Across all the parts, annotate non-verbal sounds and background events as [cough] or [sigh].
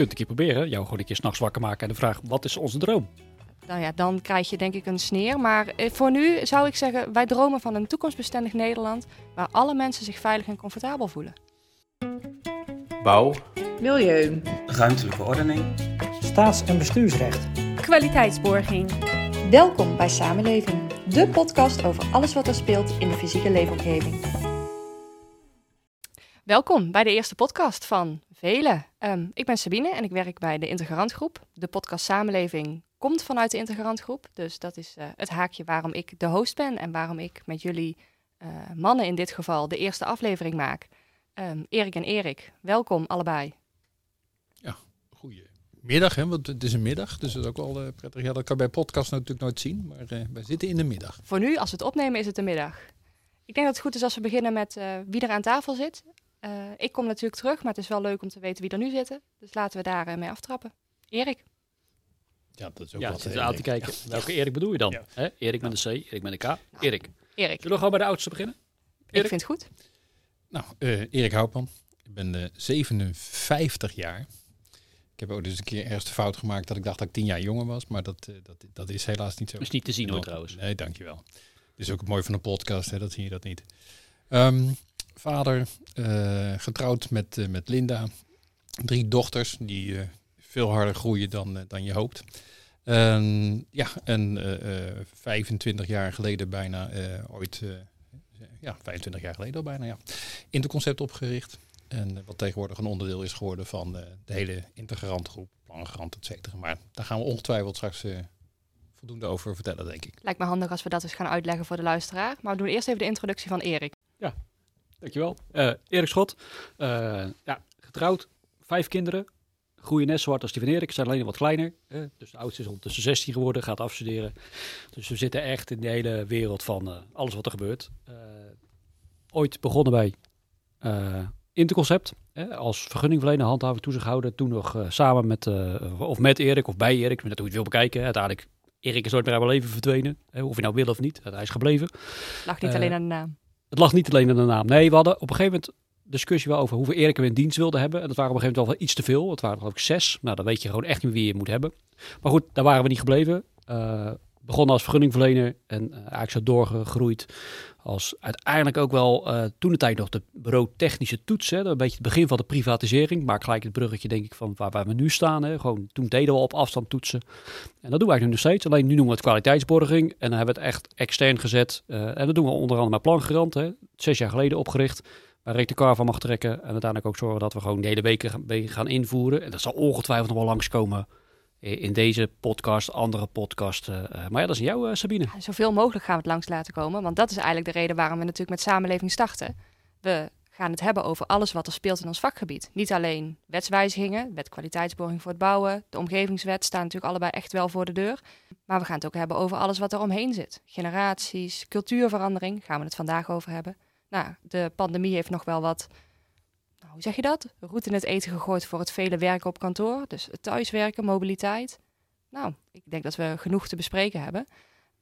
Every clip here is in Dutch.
kunt een keer proberen. Jou gewoon een keer s'nachts wakker maken en de vraag, wat is onze droom? Nou ja, dan krijg je denk ik een sneer. Maar eh, voor nu zou ik zeggen, wij dromen van een toekomstbestendig Nederland waar alle mensen zich veilig en comfortabel voelen. Bouw, Milieu. ruimtelijke ordening, Staats- en bestuursrecht. Kwaliteitsborging. Welkom bij Samenleving, de podcast over alles wat er speelt in de fysieke leefomgeving. Welkom bij de eerste podcast van Velen. Ehm, ik ben Sabine en ik werk bij de Integrant Groep. De podcast Samenleving komt vanuit de Integrant Groep. Dus dat is eh, het haakje waarom ik de host ben en waarom ik met jullie eh, mannen in dit geval de eerste aflevering maak. Ehm, Erik en Erik, welkom allebei. Goedemiddag, hè, want het is een middag, dus dat is ook wel eh, prettig. Ja, dat kan bij podcast natuurlijk nooit zien, maar eh, wij zitten in de middag. Voor nu, als we het opnemen, is het de middag. Ik denk dat het goed is als we beginnen met wie er aan tafel zit. Eh, ik kom natuurlijk terug, maar het is wel leuk om te weten wie er nu zitten. Dus laten we daar eh, mee aftrappen. Erik, Ja, dat is ook Ja, wat. aan te kijken. Welke Erik bedoel je dan? Ja. Hè? Erik met een C, Erik met een K. Erik. Erik, Zullen we gewoon bij de oudste beginnen? ik Erik? vind het goed. Nou, eh, Erik Houtman. Ik ben eh, 57 jaar. Ik heb ook dus een keer ergens de fout gemaakt dat ik dacht dat ik 10 jaar jonger was, maar dat, eh, dat, dat is helaas niet zo. Dat is niet te zien hoor trouwens. Nee, dankjewel. Het is ook het mooie van een podcast, hè, dat zie je dat niet. Ehm, vader, eh, getrouwd met, eh, met Linda. Drie dochters die eh, veel harder groeien dan, dan je hoopt. En, ja, en eh, eh, 25 jaar geleden bijna eh, ooit, eh, ja, 25 jaar geleden al bijna, ja, Interconcept opgericht. En wat tegenwoordig een onderdeel is geworden van eh, de hele integrantgroep, plangrant, et cetera. Maar daar gaan we ongetwijfeld straks eh, voldoende over vertellen, denk ik. Lijkt me handig als we dat eens gaan uitleggen voor de luisteraar. Maar we doen eerst even de introductie van Erik. Dankjewel. Eh Erik Schot. Eh, ja, getrouwd. Vijf kinderen. Groeien net zo hard als die van Erik. Ze zijn alleen wat kleiner. Dus de oudste is ondertussen 16 geworden. Gaat afstuderen. Dus we zitten echt in de hele wereld van eh, alles wat er gebeurt. Ooit begonnen bij Interconcept. Hè, als vergunningverlener, handhaver, toezichthouder. Toen nog samen met, of met Erik of bij Erik. Net hoe je het wil bekijken. Uiteindelijk, Erik is nooit meer uit mijn leven verdwenen. Hè, of je nou wil of niet. Hij is gebleven. Lag niet alleen aan de naam. Het lag niet alleen aan de naam. Nee, we hadden op een gegeven moment discussie wel over hoeveel Erik we in dienst wilden hebben. En dat waren op een gegeven moment wel iets te veel. Het waren geloof ik zes. Nou, dan weet je gewoon echt niet wie je moet hebben. Maar goed, daar waren we niet gebleven. Eh begonnen als vergunningverlener en eh, eigenlijk zo doorgegroeid. Als uiteindelijk ook wel eh, toen de tijd nog de bureau technische toets. Hè, een beetje het begin van de privatisering. Maar gelijk het bruggetje denk ik van waar, waar we nu staan. Hè. Gewoon, toen deden we op afstand toetsen. En dat doen we eigenlijk nu nog steeds. Alleen nu noemen we het kwaliteitsborging. En dan hebben we het echt extern gezet. Eh, en dat doen we onder andere met Plangerant. Hè. Zes jaar geleden opgericht. Waar Rick de Kar van mag trekken. En uiteindelijk ook zorgen dat we gewoon de hele weken gaan, invoeren. En dat zal ongetwijfeld nog wel langskomen in deze podcast, andere podcast. eh, maar ja, dat is jou, eh, Sabine. Zoveel mogelijk gaan we het langs laten komen. Want dat is eigenlijk de reden waarom we natuurlijk met samenleving starten. We gaan het hebben over alles wat er speelt in ons vakgebied. Niet alleen wetswijzigingen, wet kwaliteitsborging voor het bouwen, de omgevingswet staan natuurlijk allebei echt wel voor de deur. Maar we gaan het ook hebben over alles wat er omheen zit. Generaties, cultuurverandering, gaan we het vandaag over hebben. Nou, de pandemie heeft nog wel wat, nou, hoe zeg je dat? Roet in het eten gegooid voor het vele werken op kantoor. Dus thuiswerken, mobiliteit. Nou, ik denk dat we genoeg te bespreken hebben.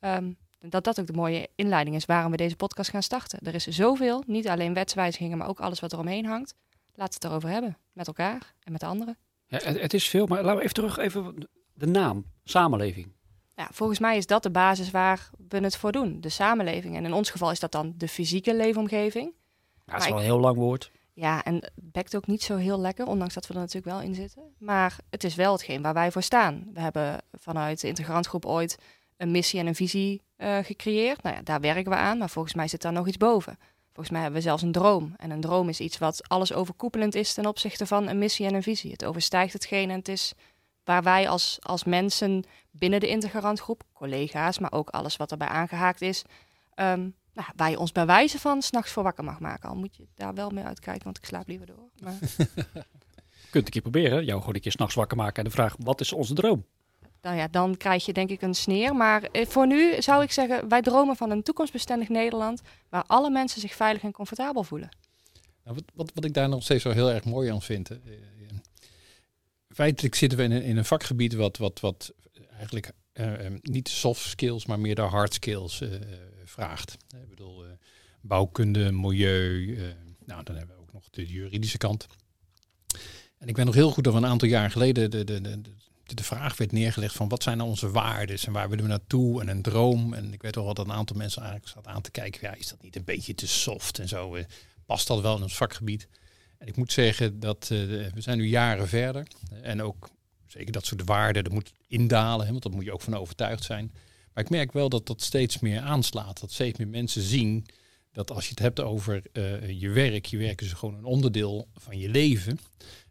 Ehm, dat dat ook de mooie inleiding is waarom we deze podcast gaan starten. Er is zoveel, niet alleen wetswijzigingen, maar ook alles wat er omheen hangt. Laten we het erover hebben, met elkaar en met anderen. Ja, het, het is veel, maar laten we even terug, even de naam, samenleving. Ja, volgens mij is dat de basis waar we het voor doen, de samenleving. En in ons geval is dat dan de fysieke leefomgeving. Ja, dat Maar is wel ik- een heel lang woord. Ja, en het bekt ook niet zo heel lekker, ondanks dat we er natuurlijk wel in zitten. Maar het is wel hetgeen waar wij voor staan. We hebben vanuit de integrantgroep ooit een missie en een visie eh, gecreëerd. Nou ja, daar werken we aan, maar volgens mij zit daar nog iets boven. Volgens mij hebben we zelfs een droom. En een droom is iets wat alles overkoepelend is ten opzichte van een missie en een visie. Het overstijgt hetgeen en het is waar wij als, als mensen binnen de integrantgroep, collega's, maar ook alles wat erbij aangehaakt is, ehm, nou, waar je ons bij wijze van s'nachts voor wakker mag maken. Al moet je daar wel mee uitkijken, want ik slaap liever door. Maar [laughs] Je kunt een keer proberen. Jou gewoon een keer s'nachts wakker maken en de vraag, wat is onze droom? nou ja, dan krijg je denk ik een sneer. Maar eh, voor nu zou ik zeggen, wij dromen van een toekomstbestendig Nederland waar alle mensen zich veilig en comfortabel voelen. Nou, wat, wat, wat ik daar nog steeds wel heel erg mooi aan vind. eh, eh, feitelijk zitten we in een, in een vakgebied wat, wat, wat eigenlijk eh, eh, niet soft skills, maar meer de hard skills eh, vraagt. Ik bedoel, eh, bouwkunde, milieu. eh, nou, dan hebben we ook nog de juridische kant. En ik ben nog heel goed dat we een aantal jaar geleden de, de, de, de, vraag werd neergelegd van wat zijn nou onze waarden en waar willen we naartoe en een droom. En ik weet wel dat een aantal mensen eigenlijk zat aan te kijken, ja, is dat niet een beetje te soft en zo? eh, Past dat wel in ons vakgebied? En ik moet zeggen dat we zijn nu jaren verder. En ook zeker dat soort waarden, dat moet indalen, hè, want dat moet je ook van overtuigd zijn. Maar ik merk wel dat dat steeds meer aanslaat. Dat steeds meer mensen zien dat als je het hebt over eh, je werk, je werk is gewoon een onderdeel van je leven.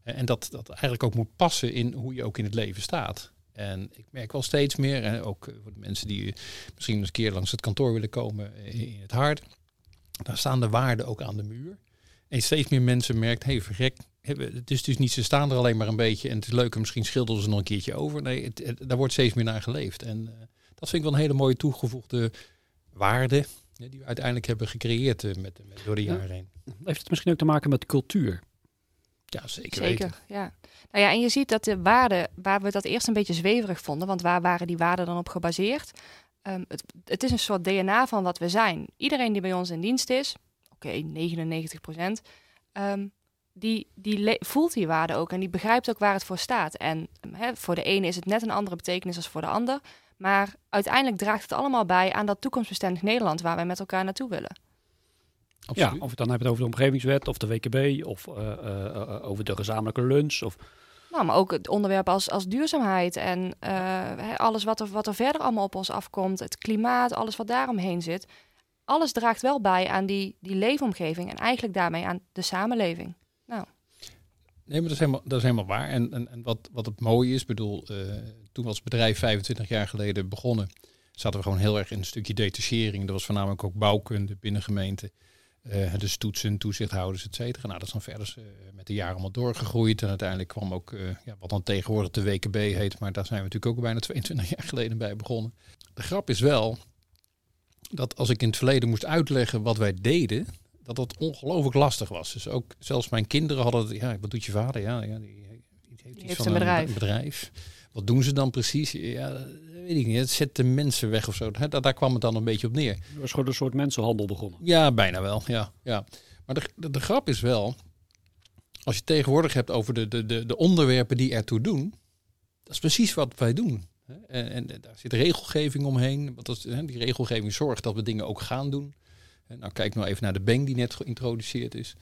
Eh, en dat dat eigenlijk ook moet passen in hoe je ook in het leven staat. En ik merk wel steeds meer, en ook eh, voor de mensen die misschien eens een keer langs het kantoor willen komen in het hart, daar staan de waarden ook aan de muur. En steeds meer mensen merkt, hé hey, verrek, het is dus niet, ze staan er alleen maar een beetje en het is leuk en misschien schilderen ze nog een keertje over. Nee, daar wordt steeds meer naar geleefd. En dat vind ik wel een hele mooie toegevoegde waarde ja, die we uiteindelijk hebben gecreëerd eh, met, met, door de Ja. jaren heen. Heeft het misschien ook te maken met cultuur? Ja, zeker, weten. Zeker, ja. Nou ja, en je ziet dat de waarden, waar we dat eerst een beetje zweverig vonden, want waar waren die waarden dan op gebaseerd? Ehm, het, het is een soort DNA van wat we zijn. Iedereen die bij ons in dienst is, oké, 99 procent, ehm, die, die voelt die waarden ook en die begrijpt ook waar het voor staat. En ehm, hè, voor de ene is het net een andere betekenis als voor de ander, maar uiteindelijk draagt het allemaal bij aan dat toekomstbestendig Nederland waar wij met elkaar naartoe willen. Absoluut. Ja, of het dan hebben over de omgevingswet of de WKB of eh, eh, eh, over de gezamenlijke lunch. Of, Nou, maar ook het onderwerp als, als duurzaamheid en eh, hè, alles wat er, wat er verder allemaal op ons afkomt, het klimaat, alles wat daaromheen zit. Alles draagt wel bij aan die, die leefomgeving en eigenlijk daarmee aan de samenleving. Nee, maar dat is helemaal, dat is helemaal waar. En, en, en wat, wat het mooie is, bedoel, eh, toen we als bedrijf 25 jaar geleden begonnen, zaten we gewoon heel erg in een stukje detachering. Dat was voornamelijk ook bouwkunde binnen gemeenten. eh dus toetsen, toezichthouders, et cetera. Nou, dat is dan verder eh, met de jaren allemaal doorgegroeid. En uiteindelijk kwam ook, eh, ja, wat dan tegenwoordig de WKB heet, maar daar zijn we natuurlijk ook bijna 22 jaar geleden bij begonnen. De grap is wel dat als ik in het verleden moest uitleggen wat wij deden, dat dat ongelooflijk lastig was. Dus ook zelfs mijn kinderen hadden, het, ja, wat doet je vader? Ja, ja die, die heeft, iets heeft van een bedrijf. bedrijf. Wat doen ze dan precies? Ja, dat weet ik niet. Het zet de mensen weg of zo. Daar, daar kwam het dan een beetje op neer. er was gewoon een soort mensenhandel begonnen. Ja, bijna wel. Ja, ja. Maar de, de, de grap is wel, als je tegenwoordig hebt over de, de, de, de onderwerpen die ertoe doen, dat is precies wat wij doen. En, en daar zit regelgeving omheen. Want dat, hè, die regelgeving zorgt dat we dingen ook gaan doen. Nou, kijk nou even naar de bank die net geïntroduceerd is.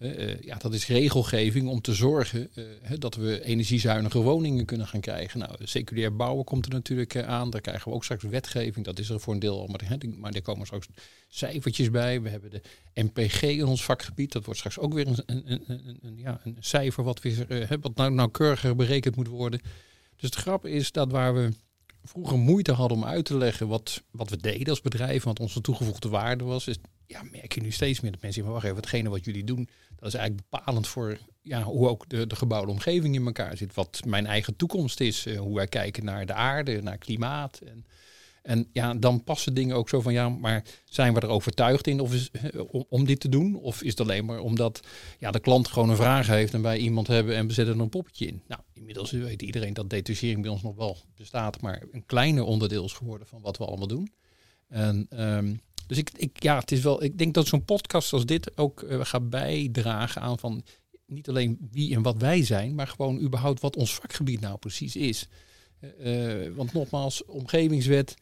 Eh, ja, dat is regelgeving om te zorgen eh, dat we energiezuinige woningen kunnen gaan krijgen. Nou, secundair bouwen komt er natuurlijk eh, aan. Daar krijgen we ook straks wetgeving. Dat is er voor een deel al, maar, maar er komen straks cijfertjes bij. We hebben de MPG in ons vakgebied. Dat wordt straks ook weer een, een, een, een, ja, een cijfer wat, weer, wat nou nauwkeuriger berekend moet worden. Dus de grap is dat waar we vroeger moeite hadden om uit te leggen wat, wat we deden als bedrijf, wat onze toegevoegde waarde was, is, ja, merk je nu steeds meer dat mensen zeggen, wacht even, hetgene wat jullie doen, dat is eigenlijk bepalend voor ja, hoe ook de, de gebouwde omgeving in elkaar zit. Wat mijn eigen toekomst is, eh, hoe wij kijken naar de aarde, naar klimaat. En, en ja, dan passen dingen ook zo van, ja, maar zijn we er overtuigd in of is, eh, om, om dit te doen? Of is het alleen maar omdat ja, de klant gewoon een vraag heeft en wij iemand hebben en we zetten er een poppetje in? Nou, inmiddels weet iedereen dat detachering bij ons nog wel bestaat, maar een kleiner onderdeel is geworden van wat we allemaal doen. En, ehm, dus ik, ik, ja, het is wel, ik denk dat zo'n podcast als dit ook eh, gaat bijdragen aan van niet alleen wie en wat wij zijn, maar gewoon überhaupt wat ons vakgebied nou precies is. Eh, eh, want nogmaals, omgevingswet,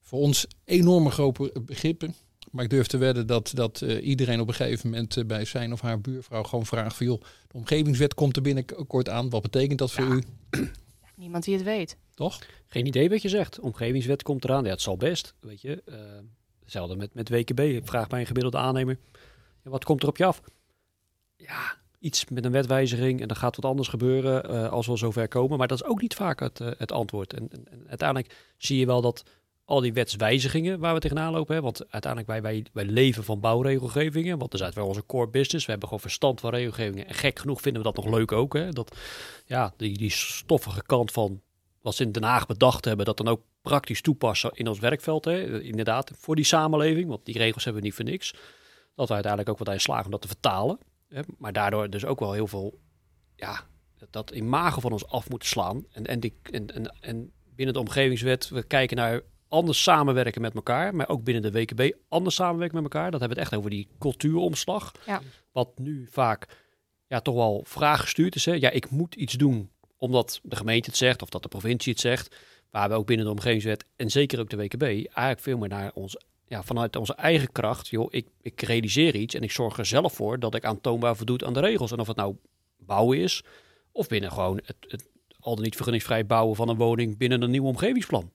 voor ons enorme grote begrippen. Maar ik durf te wedden dat, dat eh, iedereen op een gegeven moment bij zijn of haar buurvrouw gewoon vraagt van joh, de omgevingswet komt er binnenkort aan. Wat betekent dat voor Ja. u? Niemand die het weet. Toch? Geen idee wat je zegt. Omgevingswet komt eraan. Ja, het zal best, weet je. Hetzelfde met, met WKB. Vraag bij een gemiddelde aannemer. Wat komt er op je af? Ja, iets met een wetwijziging en dan gaat wat anders gebeuren eh, als we zover komen. Maar dat is ook niet vaak het, eh, het antwoord. En, en, en uiteindelijk zie je wel dat al die wetswijzigingen waar we tegenaan lopen. Hè, want uiteindelijk wij, wij, wij leven van bouwregelgevingen. Want dat is wel onze core business. We hebben gewoon verstand van regelgevingen. En gek genoeg vinden we dat nog leuk ook. Hè, dat ja, die, die stoffige kant van wat ze in Den Haag bedacht hebben, dat dan ook praktisch toepassen in ons werkveld. Hè? Inderdaad, voor die samenleving, want die regels hebben we niet voor niks. Dat we uiteindelijk ook wat in slagen om dat te vertalen. Hè? Maar daardoor dus ook wel heel veel, ja, dat imago van ons af moeten slaan. En, en, die, en, en, en binnen de omgevingswet, we kijken naar anders samenwerken met elkaar, maar ook binnen de WKB anders samenwerken met elkaar. Dat hebben we het echt over die cultuuromslag. Ja. Wat nu vaak ja, toch wel vraaggestuurd is. Hè? Ja, ik moet iets doen omdat de gemeente het zegt of dat de provincie het zegt. Waar we ook binnen de omgevingswet en zeker ook de WKB eigenlijk veel meer naar ons, ja, vanuit onze eigen kracht. Joh, ik, ik realiseer iets en ik zorg er zelf voor dat ik aantoonbaar voldoet aan de regels. En of het nou bouwen is of binnen gewoon het, het al dan niet vergunningsvrij bouwen van een woning binnen een nieuw omgevingsplan.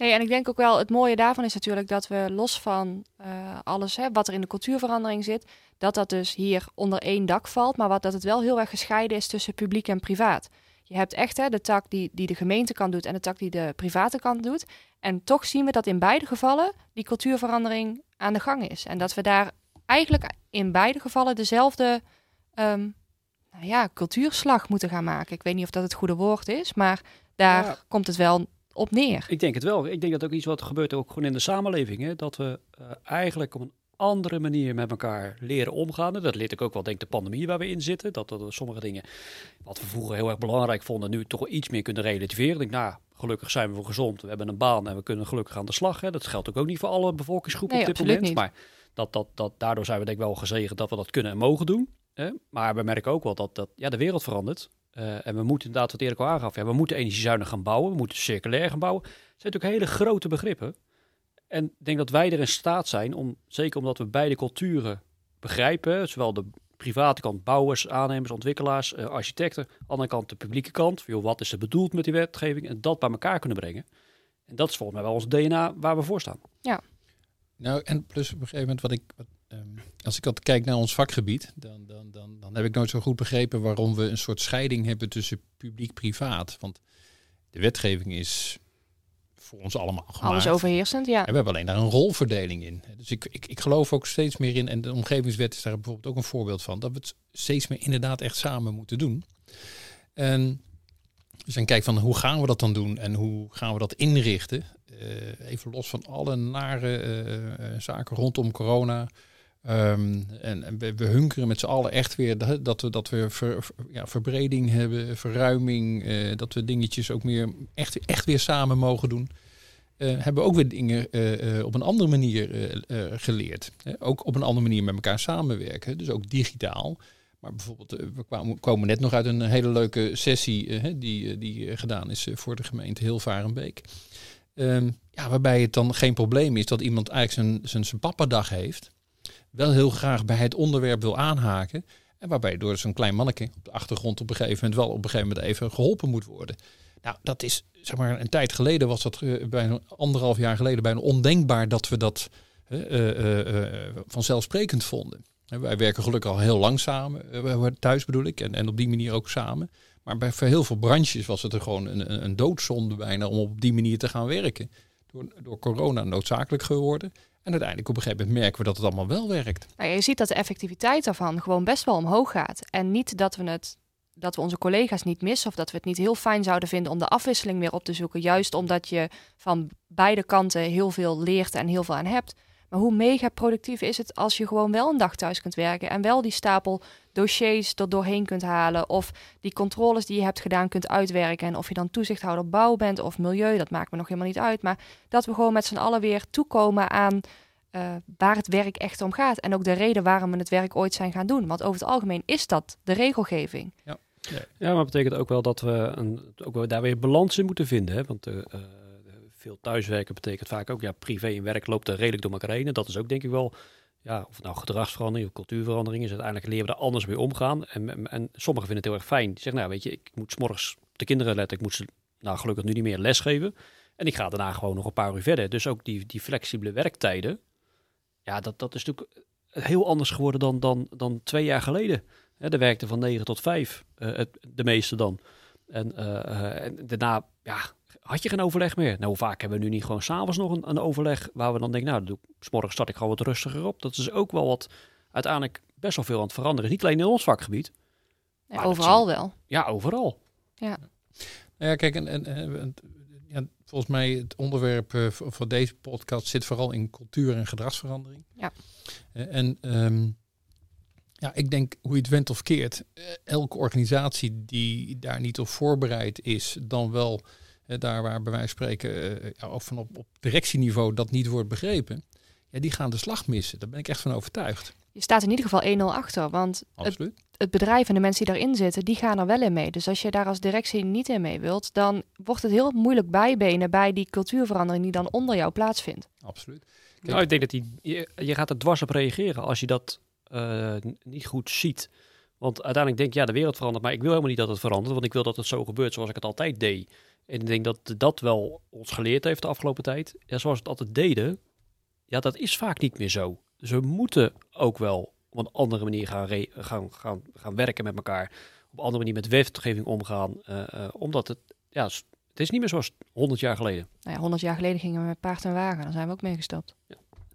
Nee, en ik denk ook wel, het mooie daarvan is natuurlijk dat we los van eh, alles hè, wat er in de cultuurverandering zit, dat dat dus hier onder één dak valt, maar wat, dat het wel heel erg gescheiden is tussen publiek en privaat. Je hebt echt hè, de tak die, die de gemeente kan doet en de tak die de private kant doet. En toch zien we dat in beide gevallen die cultuurverandering aan de gang is. En dat we daar eigenlijk in beide gevallen dezelfde ehm, nou ja, cultuurslag moeten gaan maken. Ik weet niet of dat het goede woord is, maar daar Ja. komt het wel op neer. Ik denk het wel. Ik denk dat ook iets wat gebeurt ook gewoon in de samenleving. Hè? Dat we eh, eigenlijk op een andere manier met elkaar leren omgaan. En dat leert ik ook wel, denk ik, de pandemie waar we in zitten. Dat er sommige dingen, wat we vroeger heel erg belangrijk vonden, nu toch wel iets meer kunnen relativeren. Ik denk, nou, gelukkig zijn we wel gezond. We hebben een baan en we kunnen gelukkig aan de slag. Hè? Dat geldt ook, ook niet voor alle bevolkingsgroepen Nee, op dit moment. niet. Maar dat, dat, dat, daardoor zijn we denk ik wel gezegend dat we dat kunnen en mogen doen. Hè? Maar we merken ook wel dat, dat ja, de wereld verandert. Eh, en we moeten inderdaad, wat Erik al aangaf, ja, we moeten energiezuinig gaan bouwen. We moeten circulair gaan bouwen. Het zijn natuurlijk hele grote begrippen. En ik denk dat wij er in staat zijn om, zeker omdat we beide culturen begrijpen, zowel de private kant, bouwers, aannemers, ontwikkelaars, eh, architecten, aan de andere kant de publieke kant, joh, wat is er bedoeld met die wetgeving en dat bij elkaar kunnen brengen. En dat is volgens mij wel ons DNA waar we voor staan. Nou, en plus op een gegeven moment wat ik. Wat, ehm, als ik altijd kijk naar ons vakgebied, dan, dan, dan, dan heb ik nooit zo goed begrepen waarom we een soort scheiding hebben tussen publiek-privaat. Want de wetgeving is voor ons allemaal gemaakt. Alles overheersend, ja. En we hebben alleen daar een rolverdeling in. Dus ik, ik, ik geloof ook steeds meer in, en de omgevingswet is daar bijvoorbeeld ook een voorbeeld van, dat we het steeds meer inderdaad echt samen moeten doen. En dus dan kijk van hoe gaan we dat dan doen en hoe gaan we dat inrichten. Eh, even los van alle nare eh, eh, zaken rondom corona. Ehm, en, we, hunkeren met z'n allen echt weer dat, we, dat we ja, verbreding hebben, verruiming. eh, dat we dingetjes ook meer echt, echt weer samen mogen doen. Eh, hebben ook weer dingen eh, op een andere manier geleerd. Ook op een andere manier met elkaar samenwerken. Dus ook digitaal. Maar bijvoorbeeld, we kwamen, komen net nog uit een hele leuke sessie die, die gedaan is voor de gemeente Hilvarenbeek. Ehm, ja, waarbij het dan geen probleem is dat iemand eigenlijk zijn, zijn, zijn pappadag heeft. Wel heel graag bij het onderwerp wil aanhaken. En waarbij door zo'n klein manneke op de achtergrond op een gegeven moment wel op een gegeven moment even geholpen moet worden. Nou, dat is zeg maar een tijd geleden was dat eh, bijna anderhalf jaar geleden bijna ondenkbaar dat we dat eh, eh, vanzelfsprekend vonden. Wij werken gelukkig al heel lang samen, thuis bedoel ik, en, en op die manier ook samen. Maar bij heel veel branches was het er gewoon een, een, een doodzonde bijna om op die manier te gaan werken. Door, door corona noodzakelijk geworden. En uiteindelijk op een gegeven moment merken we dat het allemaal wel werkt. Nou, je ziet dat de effectiviteit daarvan gewoon best wel omhoog gaat. En niet dat we het dat we onze collega's niet missen of dat we het niet heel fijn zouden vinden om de afwisseling weer op te zoeken. Juist omdat je van beide kanten heel veel leert en heel veel aan hebt. Maar hoe mega productief is het als je gewoon wel een dag thuis kunt werken en wel die stapel dossiers er doorheen kunt halen of die controles die je hebt gedaan kunt uitwerken. En of je dan toezichthouder bouw bent of milieu, dat maakt me nog helemaal niet uit. Maar dat we gewoon met z'n allen weer toekomen aan eh, waar het werk echt om gaat. En ook de reden waarom we het werk ooit zijn gaan doen. Want over het algemeen is dat de regelgeving. Ja, maar dat betekent ook wel dat we een, ook wel daar weer balans in moeten vinden. Hè? Want eh, eh, veel thuiswerken betekent vaak ook, ja, privé en werk loopt er redelijk door elkaar heen. En dat is ook denk ik wel, ja, of nou gedragsverandering of cultuurverandering is, uiteindelijk leren we er anders mee omgaan. En, en, en sommigen vinden het heel erg fijn. Die zeggen, nou weet je, ik moet 's morgens de kinderen letten, ik moet ze, nou gelukkig nu niet meer lesgeven. En ik ga daarna gewoon nog een paar uur verder. Dus ook die, die flexibele werktijden, ja, dat, dat is natuurlijk heel anders geworden dan, dan, dan twee jaar geleden. Hè, er werkte van 9 tot 5, eh, de meeste dan. En, eh, eh, en daarna ja, had je geen overleg meer. Nou, hoe vaak hebben we nu niet gewoon s'avonds nog een, een overleg waar we dan denken, nou, doe, ik- 's morgens start ik gewoon wat rustiger op. Dat is ook wel wat uiteindelijk best wel veel aan het veranderen is. Niet alleen in ons vakgebied, Ja, overal wel. ja, overal. Nou ja, kijk, en, en, en- ja, volgens mij het onderwerp eh, voor, voor deze podcast zit vooral in cultuur en gedragsverandering. Ja. Eh, en ehm, ja, ik denk hoe je het went of keert, eh, elke organisatie die daar niet op voorbereid is, dan wel daar waar bij wijze van spreken eh, ja, of van op, op directieniveau dat niet wordt begrepen, ja, die gaan de slag missen. Daar ben ik echt van overtuigd. je staat in ieder geval 1-0 achter. Want het, Absoluut. het bedrijf en de mensen die daarin zitten, die gaan er wel in mee. Dus als je daar als directie niet in mee wilt, dan wordt het heel moeilijk bijbenen bij die cultuurverandering die dan onder jou plaatsvindt. Absoluut. Nou, ik denk dat die, je, je gaat er dwars op reageren als je dat eh, niet goed ziet. Want uiteindelijk denk je, ja, de wereld verandert, maar ik wil helemaal niet dat het verandert, want ik wil dat het zo gebeurt zoals ik het altijd deed. En ik denk dat dat wel ons geleerd heeft de afgelopen tijd. Ja, zoals we het altijd deden, ja, dat is vaak niet meer zo. Dus we moeten ook wel op een andere manier gaan, gaan, gaan, gaan werken met elkaar. Op een andere manier met wetgeving omgaan. eh, eh, omdat het, ja, het is niet meer zoals 100 jaar geleden. Nou ja, 100 jaar geleden gingen we met paard en wagen, daar zijn we ook mee gestopt.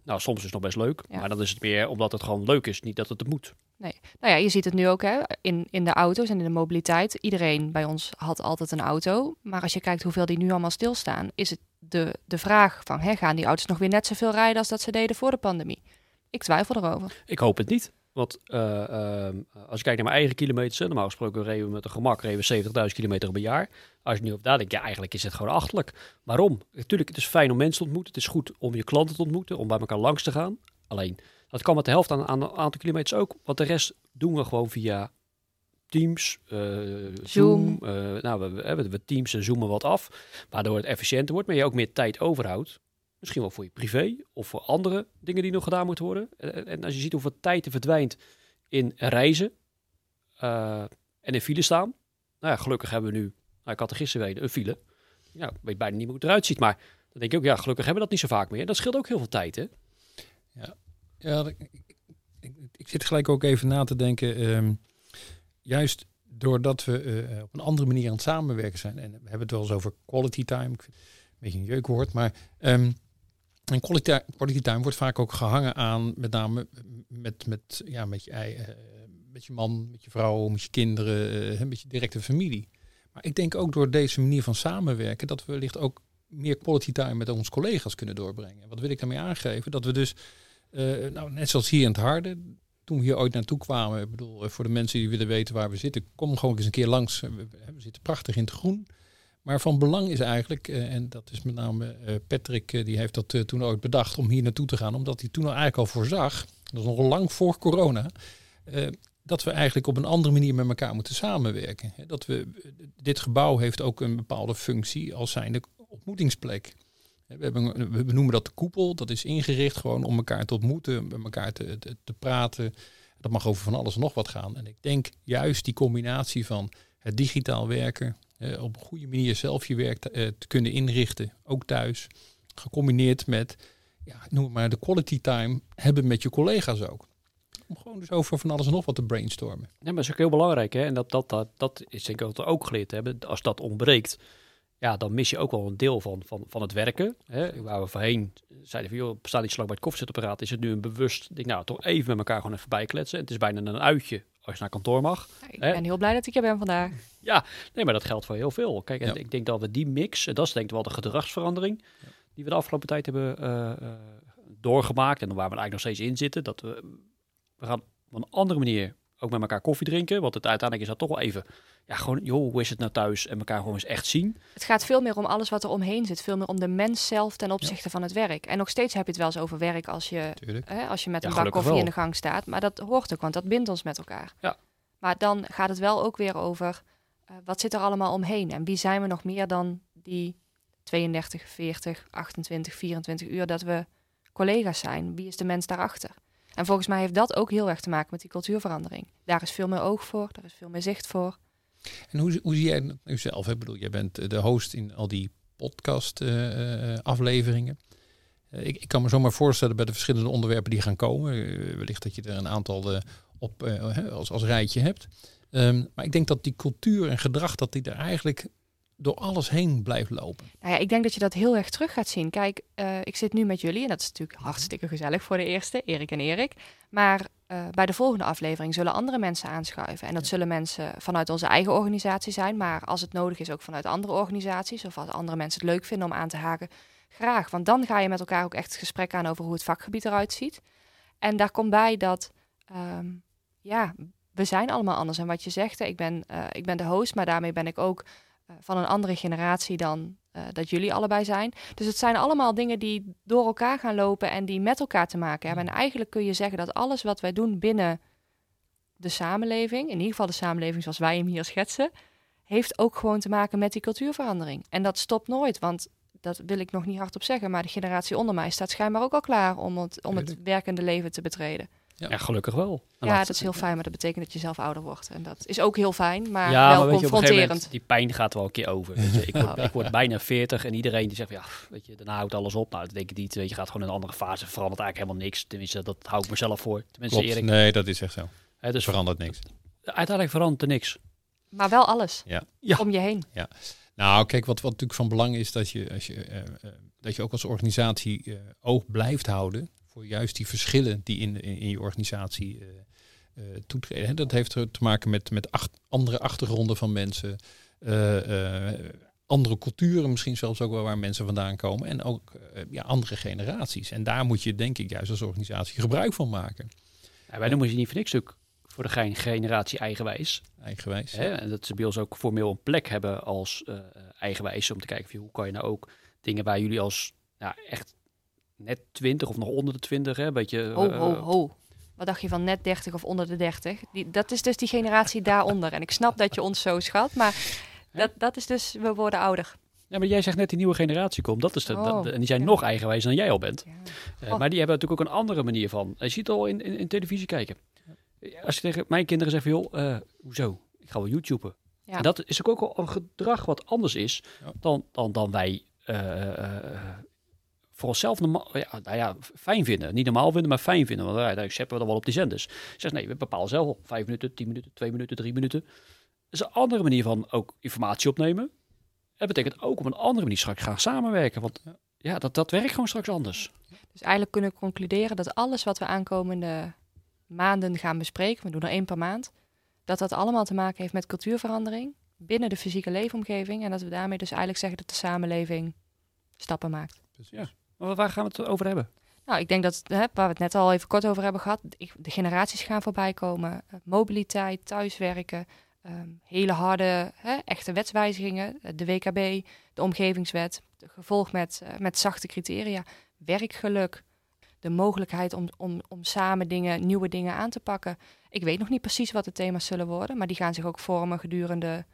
Nou, soms is het nog best leuk, Ja. maar dan is het meer omdat het gewoon leuk is, niet dat het het moet. Nou ja, je ziet het nu ook hè, in, in de auto's en in de mobiliteit. Iedereen bij ons had altijd een auto. Maar als je kijkt hoeveel die nu allemaal stilstaan, is het de, de vraag van hè, gaan die auto's nog weer net zoveel rijden als dat ze deden voor de pandemie? Ik twijfel erover. Ik hoop het niet. Want eh, ehm, als je kijkt naar mijn eigen kilometers, normaal gesproken reden we met een gemak reden we 70.000 kilometer per jaar. Als je nu op daar denkt, ja, eigenlijk is het gewoon achterlijk. Waarom? Natuurlijk, het is fijn om mensen te ontmoeten. Het is goed om je klanten te ontmoeten, om bij elkaar langs te gaan. Alleen, dat kan met de helft aan, aan een aantal kilometers ook. Want de rest doen we gewoon via Teams, eh, Zoom. Zoom. eh, nou, we, we, we, we Teams en zoomen wat af, waardoor het efficiënter wordt, maar je ook meer tijd overhoudt. Misschien wel voor je privé of voor andere dingen die nog gedaan moeten worden. En, en als je ziet hoeveel tijd er verdwijnt in reizen eh, en in file staan. Nou ja, gelukkig hebben we nu, nou, ik had er gisteren weer een file. Ja, weet bijna niet hoe het eruit ziet, maar dan denk ik ook, ja, gelukkig hebben we dat niet zo vaak meer. Dat scheelt ook heel veel tijd, hè? Ja, dat- ik, ik, ik, zit gelijk ook even na te denken. ehm, juist doordat we eh, op een andere manier aan het samenwerken zijn. En we hebben het wel eens over quality time. Een beetje een jeukwoord. Maar ehm, en quality, time wordt vaak ook gehangen aan met name met, met, ja, met, je, eh, met je man, met je vrouw, met je kinderen, eh, met je directe familie. Maar ik denk ook door deze manier van samenwerken dat we wellicht ook meer quality time met onze collega's kunnen doorbrengen. En wat wil ik daarmee aangeven? Dat we dus eh, nou, net zoals hier in het Harde, toen we hier ooit naartoe kwamen, ik bedoel, voor de mensen die willen weten waar we zitten, kom gewoon eens een keer langs. We zitten prachtig in het groen. Maar van belang is eigenlijk, eh, en dat is met name eh, Patrick, eh, die heeft dat toen ooit bedacht om hier naartoe te gaan, omdat hij toen eigenlijk al voorzag, dat is nog lang voor corona, dat we eigenlijk op een andere manier met elkaar moeten samenwerken. Dat we, dit gebouw heeft ook een bepaalde functie als zijnde ontmoetingsplek. We, hebben, we noemen dat de koepel. Dat is ingericht gewoon om elkaar te ontmoeten, met elkaar te, te, te praten. Dat mag over van alles nog wat gaan. En ik denk juist die combinatie van het digitaal werken, eh, op een goede manier zelf je werk eh, te kunnen inrichten, ook thuis, gecombineerd met, ja, noem maar, de quality time hebben met je collega's ook. Om gewoon dus over van alles en nog wat te brainstormen. Ja, maar dat is ook heel belangrijk, hè? En dat, dat, dat, dat is denk ik wat we ook geleerd hebben. Als dat ontbreekt, ja, dan mis je ook wel een deel van, van, van het werken. Hè? Waar we voorheen zeiden van, joh, niet zo lang bij het koffiezetapparaat. Is het nu een bewust, denk nou, toch even met elkaar gewoon even bijkletsen. Het is bijna een uitje als je naar kantoor mag. Ik Hè? ben heel blij dat ik er ben vandaag. Nee, maar dat geldt voor heel veel. Kijk, en Ja. ik denk dat we die mix, en dat is denk ik wel de gedragsverandering die we de afgelopen tijd hebben eh, eh, doorgemaakt en waar we eigenlijk nog steeds in zitten, dat we, we gaan op een andere manier ook met elkaar koffie drinken, want het, uiteindelijk is dat toch wel even, ja, gewoon, joh, hoe is het nou thuis en elkaar gewoon eens echt zien. Het gaat veel meer om alles wat er omheen zit. Veel meer om de mens zelf ten opzichte van het werk. En nog steeds heb je het wel eens over werk als je, hè, als je met Ja, een bak koffie in de gang staat. Maar dat hoort ook, want dat bindt ons met elkaar. Ja. Maar dan gaat het wel ook weer over eh, wat zit er allemaal omheen. En wie zijn we nog meer dan die 32, 40, 28, 24 uur dat we collega's zijn. Wie is de mens daarachter? En volgens mij heeft dat ook heel erg te maken met die cultuurverandering. Daar is veel meer oog voor, daar is veel meer zicht voor. En hoe, hoe zie jij nu zelf? Ik bedoel, jij bent de host in al die podcast eh, eh. Eh, ik, ik kan me zomaar voorstellen bij de verschillende onderwerpen die gaan komen. wellicht dat je er een aantal op als, als rijtje hebt. Ehm, maar ik denk dat die cultuur en gedrag dat die er eigenlijk door alles heen blijft lopen. Nou ja, ik denk dat je dat heel erg terug gaat zien. Kijk, eh, ik zit nu met jullie en dat is natuurlijk hartstikke gezellig voor de eerste, Erik en Erik. Maar eh, bij de volgende aflevering zullen andere mensen aanschuiven. En dat zullen mensen vanuit onze eigen organisatie zijn, maar als het nodig is ook vanuit andere organisaties of als andere mensen het leuk vinden om aan te haken, graag. Want dan ga je met elkaar ook echt het gesprek aan over hoe het vakgebied eruit ziet. En daar komt bij dat, ehm, ja, we zijn allemaal anders. En wat je zegt, ik ben, eh, ik ben de host, maar daarmee ben ik ook van een andere generatie dan eh, dat jullie allebei zijn. Dus het zijn allemaal dingen die door elkaar gaan lopen en die met elkaar te maken hebben. En eigenlijk kun je zeggen dat alles wat wij doen binnen de samenleving, in ieder geval de samenleving zoals wij hem hier schetsen, heeft ook gewoon te maken met die cultuurverandering. En dat stopt nooit, want dat wil ik nog niet hardop zeggen, maar de generatie onder mij staat schijnbaar ook al klaar om het, om het werkende leven te betreden. Ja. Ja, gelukkig wel. En Ja, dat is heel fijn, maar dat betekent dat je zelf ouder wordt. En dat is ook heel fijn, maar ja, wel maar weet je, op een gegeven confronterend. moment, die pijn gaat wel een keer over. Weet je. Ik, word, [laughs] ik word bijna 40 en iedereen die zegt, ja, weet je, daarna houdt alles op. Nou, dat denk ik niet. Weet je, gaat gewoon in een andere fase, verandert eigenlijk helemaal niks. Tenminste, dat hou ik mezelf voor. Tenminste, Klopt. Erik. Nee, dat is echt zo. Hè, Dus verandert niks. uiteindelijk verandert er niks. Maar wel alles Ja. Ja. om je heen. Nou, kijk, wat, wat natuurlijk van belang is dat je, als je, eh, eh, dat je ook als organisatie eh, oog blijft houden voor juist die verschillen die in, in, in je organisatie eh, toetreden. Dat heeft er te maken met, met acht, andere achtergronden van mensen, eh, andere culturen misschien zelfs ook wel waar mensen vandaan komen en ook ja, andere generaties. En daar moet je denk ik juist als organisatie gebruik van maken, Ja, wij noemen ze niet voor niks ook voor de gein generatie eigenwijs. eigenwijs. Hè? En dat ze bij ons ook formeel een plek hebben als eigenwijs. Om te kijken van, hoe kan je nou ook dingen waar jullie als ja, echt net 20 of nog onder de 20, hè, een beetje... Ho, eh, ho, ho. Wat dacht je van net 30 of onder de 30? Die, dat is dus die generatie [laughs] daaronder. En ik snap dat je ons zo schat, maar dat, dat is dus, we worden ouder. Ja, maar jij zegt net die nieuwe generatie komt. Dat is de, Oh, dat- en die zijn ja. nog eigenwijs dan jij al bent. Ja. Eh, Oh. Maar die hebben natuurlijk ook een andere manier van. Je ziet het al in, in, in televisie kijken. Als je tegen mijn kinderen zegt joh, eh, hoezo? Ik ga wel YouTuben. Ja. En dat is ook al een gedrag wat anders is dan, dan, dan wij eh, eh, voor onszelf normaal, ja, nou ja, fijn vinden. Niet normaal vinden, maar fijn vinden. Want uiteindelijk zetten we dan wel op die zenders. Zeg nee, we bepalen zelf al vijf minuten, tien minuten, twee minuten, drie minuten. Dat is een andere manier van ook informatie opnemen. Dat betekent ook op een andere manier straks gaan samenwerken. Want ja, dat, dat werkt gewoon straks anders. Dus eigenlijk kunnen we concluderen dat alles wat we aankomende maanden gaan bespreken, we doen er één per maand, dat dat allemaal te maken heeft met cultuurverandering binnen de fysieke leefomgeving. En dat we daarmee dus eigenlijk zeggen dat de samenleving stappen maakt. Ja. Waar gaan we het over hebben? Nou, ik denk dat, hè, waar we het net al even kort over hebben gehad, de generaties gaan voorbij komen. Eh, mobiliteit, thuiswerken, ehm, hele harde, hè, echte wetswijzigingen, eh, de WKB, de omgevingswet, de gevolg met, eh, met zachte criteria, werkgeluk, de mogelijkheid om, om, om samen dingen, nieuwe dingen aan te pakken. Ik weet nog niet precies wat de thema's zullen worden, maar die gaan zich ook vormen gedurende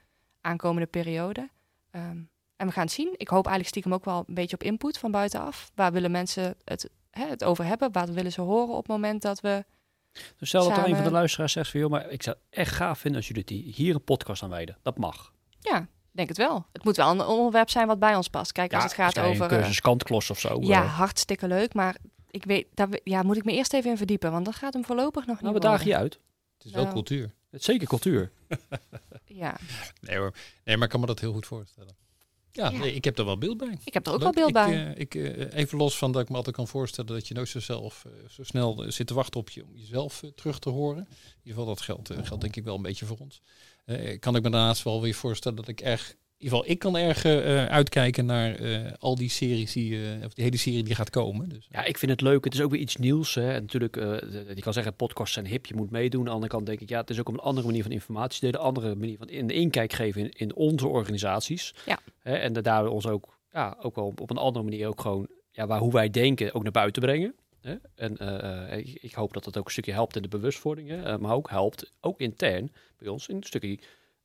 aankomende periode. Ehm, en we gaan het zien. Ik hoop eigenlijk stiekem ook wel een beetje op input van buitenaf. Waar willen mensen het, hè, het over hebben? Waar willen ze horen op het moment dat we... Dus stel dat er een van de luisteraars zegt van... joh, maar ik zou het echt gaaf vinden als jullie die hier een podcast aan wijden. Dat mag. Ja, denk het wel. Het moet wel een onderwerp zijn wat bij ons past. Kijk, als het gaat over... Een eh, cursus kantklos of zo. ja, eh. hartstikke leuk. Maar ik weet, daar we- ja, moet ik me eerst even in verdiepen. Want dat gaat hem voorlopig nog nou, niet we dagen je uit. Het is wel Nou. cultuur. Het is zeker cultuur. Ja, [laughs] Nee hoor. Nee, maar ik kan me dat heel goed voorstellen. Ja, Ja. Nee, ik heb er wel beeld bij. ik heb er ook Leuk. wel beeld ik, bij. eh, ik, eh, even los van dat ik me altijd kan voorstellen dat je nooit zo, zelf, eh, zo snel zit te wachten op je, om jezelf terug te horen. In ieder geval, dat geldt, geldt denk ik wel een beetje voor ons. Kan ik me daarnaast wel weer voorstellen dat ik erg, in ieder geval ik kan erg eh, uitkijken naar eh, al die series, die, eh, of die hele serie die gaat komen. Dus, Ja, ik vind het leuk. Het is ook weer iets nieuws. Hè. En natuurlijk, eh, je kan zeggen, podcasts zijn hip, je moet meedoen. Aan de andere kant denk ik, ja, het is ook op een andere manier van informatie delen. Een andere manier van in de inkijk geven in, in onze organisaties. Ja. Hè, en da- daar ons ook, ja, ook wel op, op een andere manier ook gewoon, ja, waar, hoe wij denken, ook naar buiten brengen. Hè. En eh, eh, ik, ik hoop dat dat ook een stukje helpt in de bewustwording. Hè. eh, maar ook helpt, ook intern bij ons, in een stukje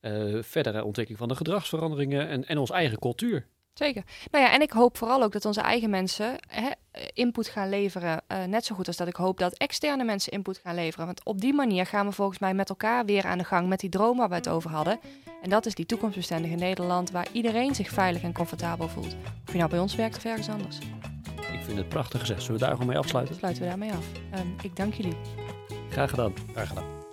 eh, verdere ontwikkeling van de gedragsveranderingen en, en onze eigen cultuur. Zeker. Nou ja, en ik hoop vooral ook dat onze eigen mensen hè, input gaan leveren. eh, net zo goed als dat ik hoop dat externe mensen input gaan leveren. Want op die manier gaan we volgens mij met elkaar weer aan de gang met die droom waar we het over hadden. En dat is die toekomstbestendige Nederland waar iedereen zich veilig en comfortabel voelt. Of je nou bij ons werkt of ergens anders. Ik vind het prachtig gezegd. Zullen we daar gewoon mee afsluiten? Sluiten we daarmee af. Ehm, ik dank jullie. Graag gedaan. Graag gedaan.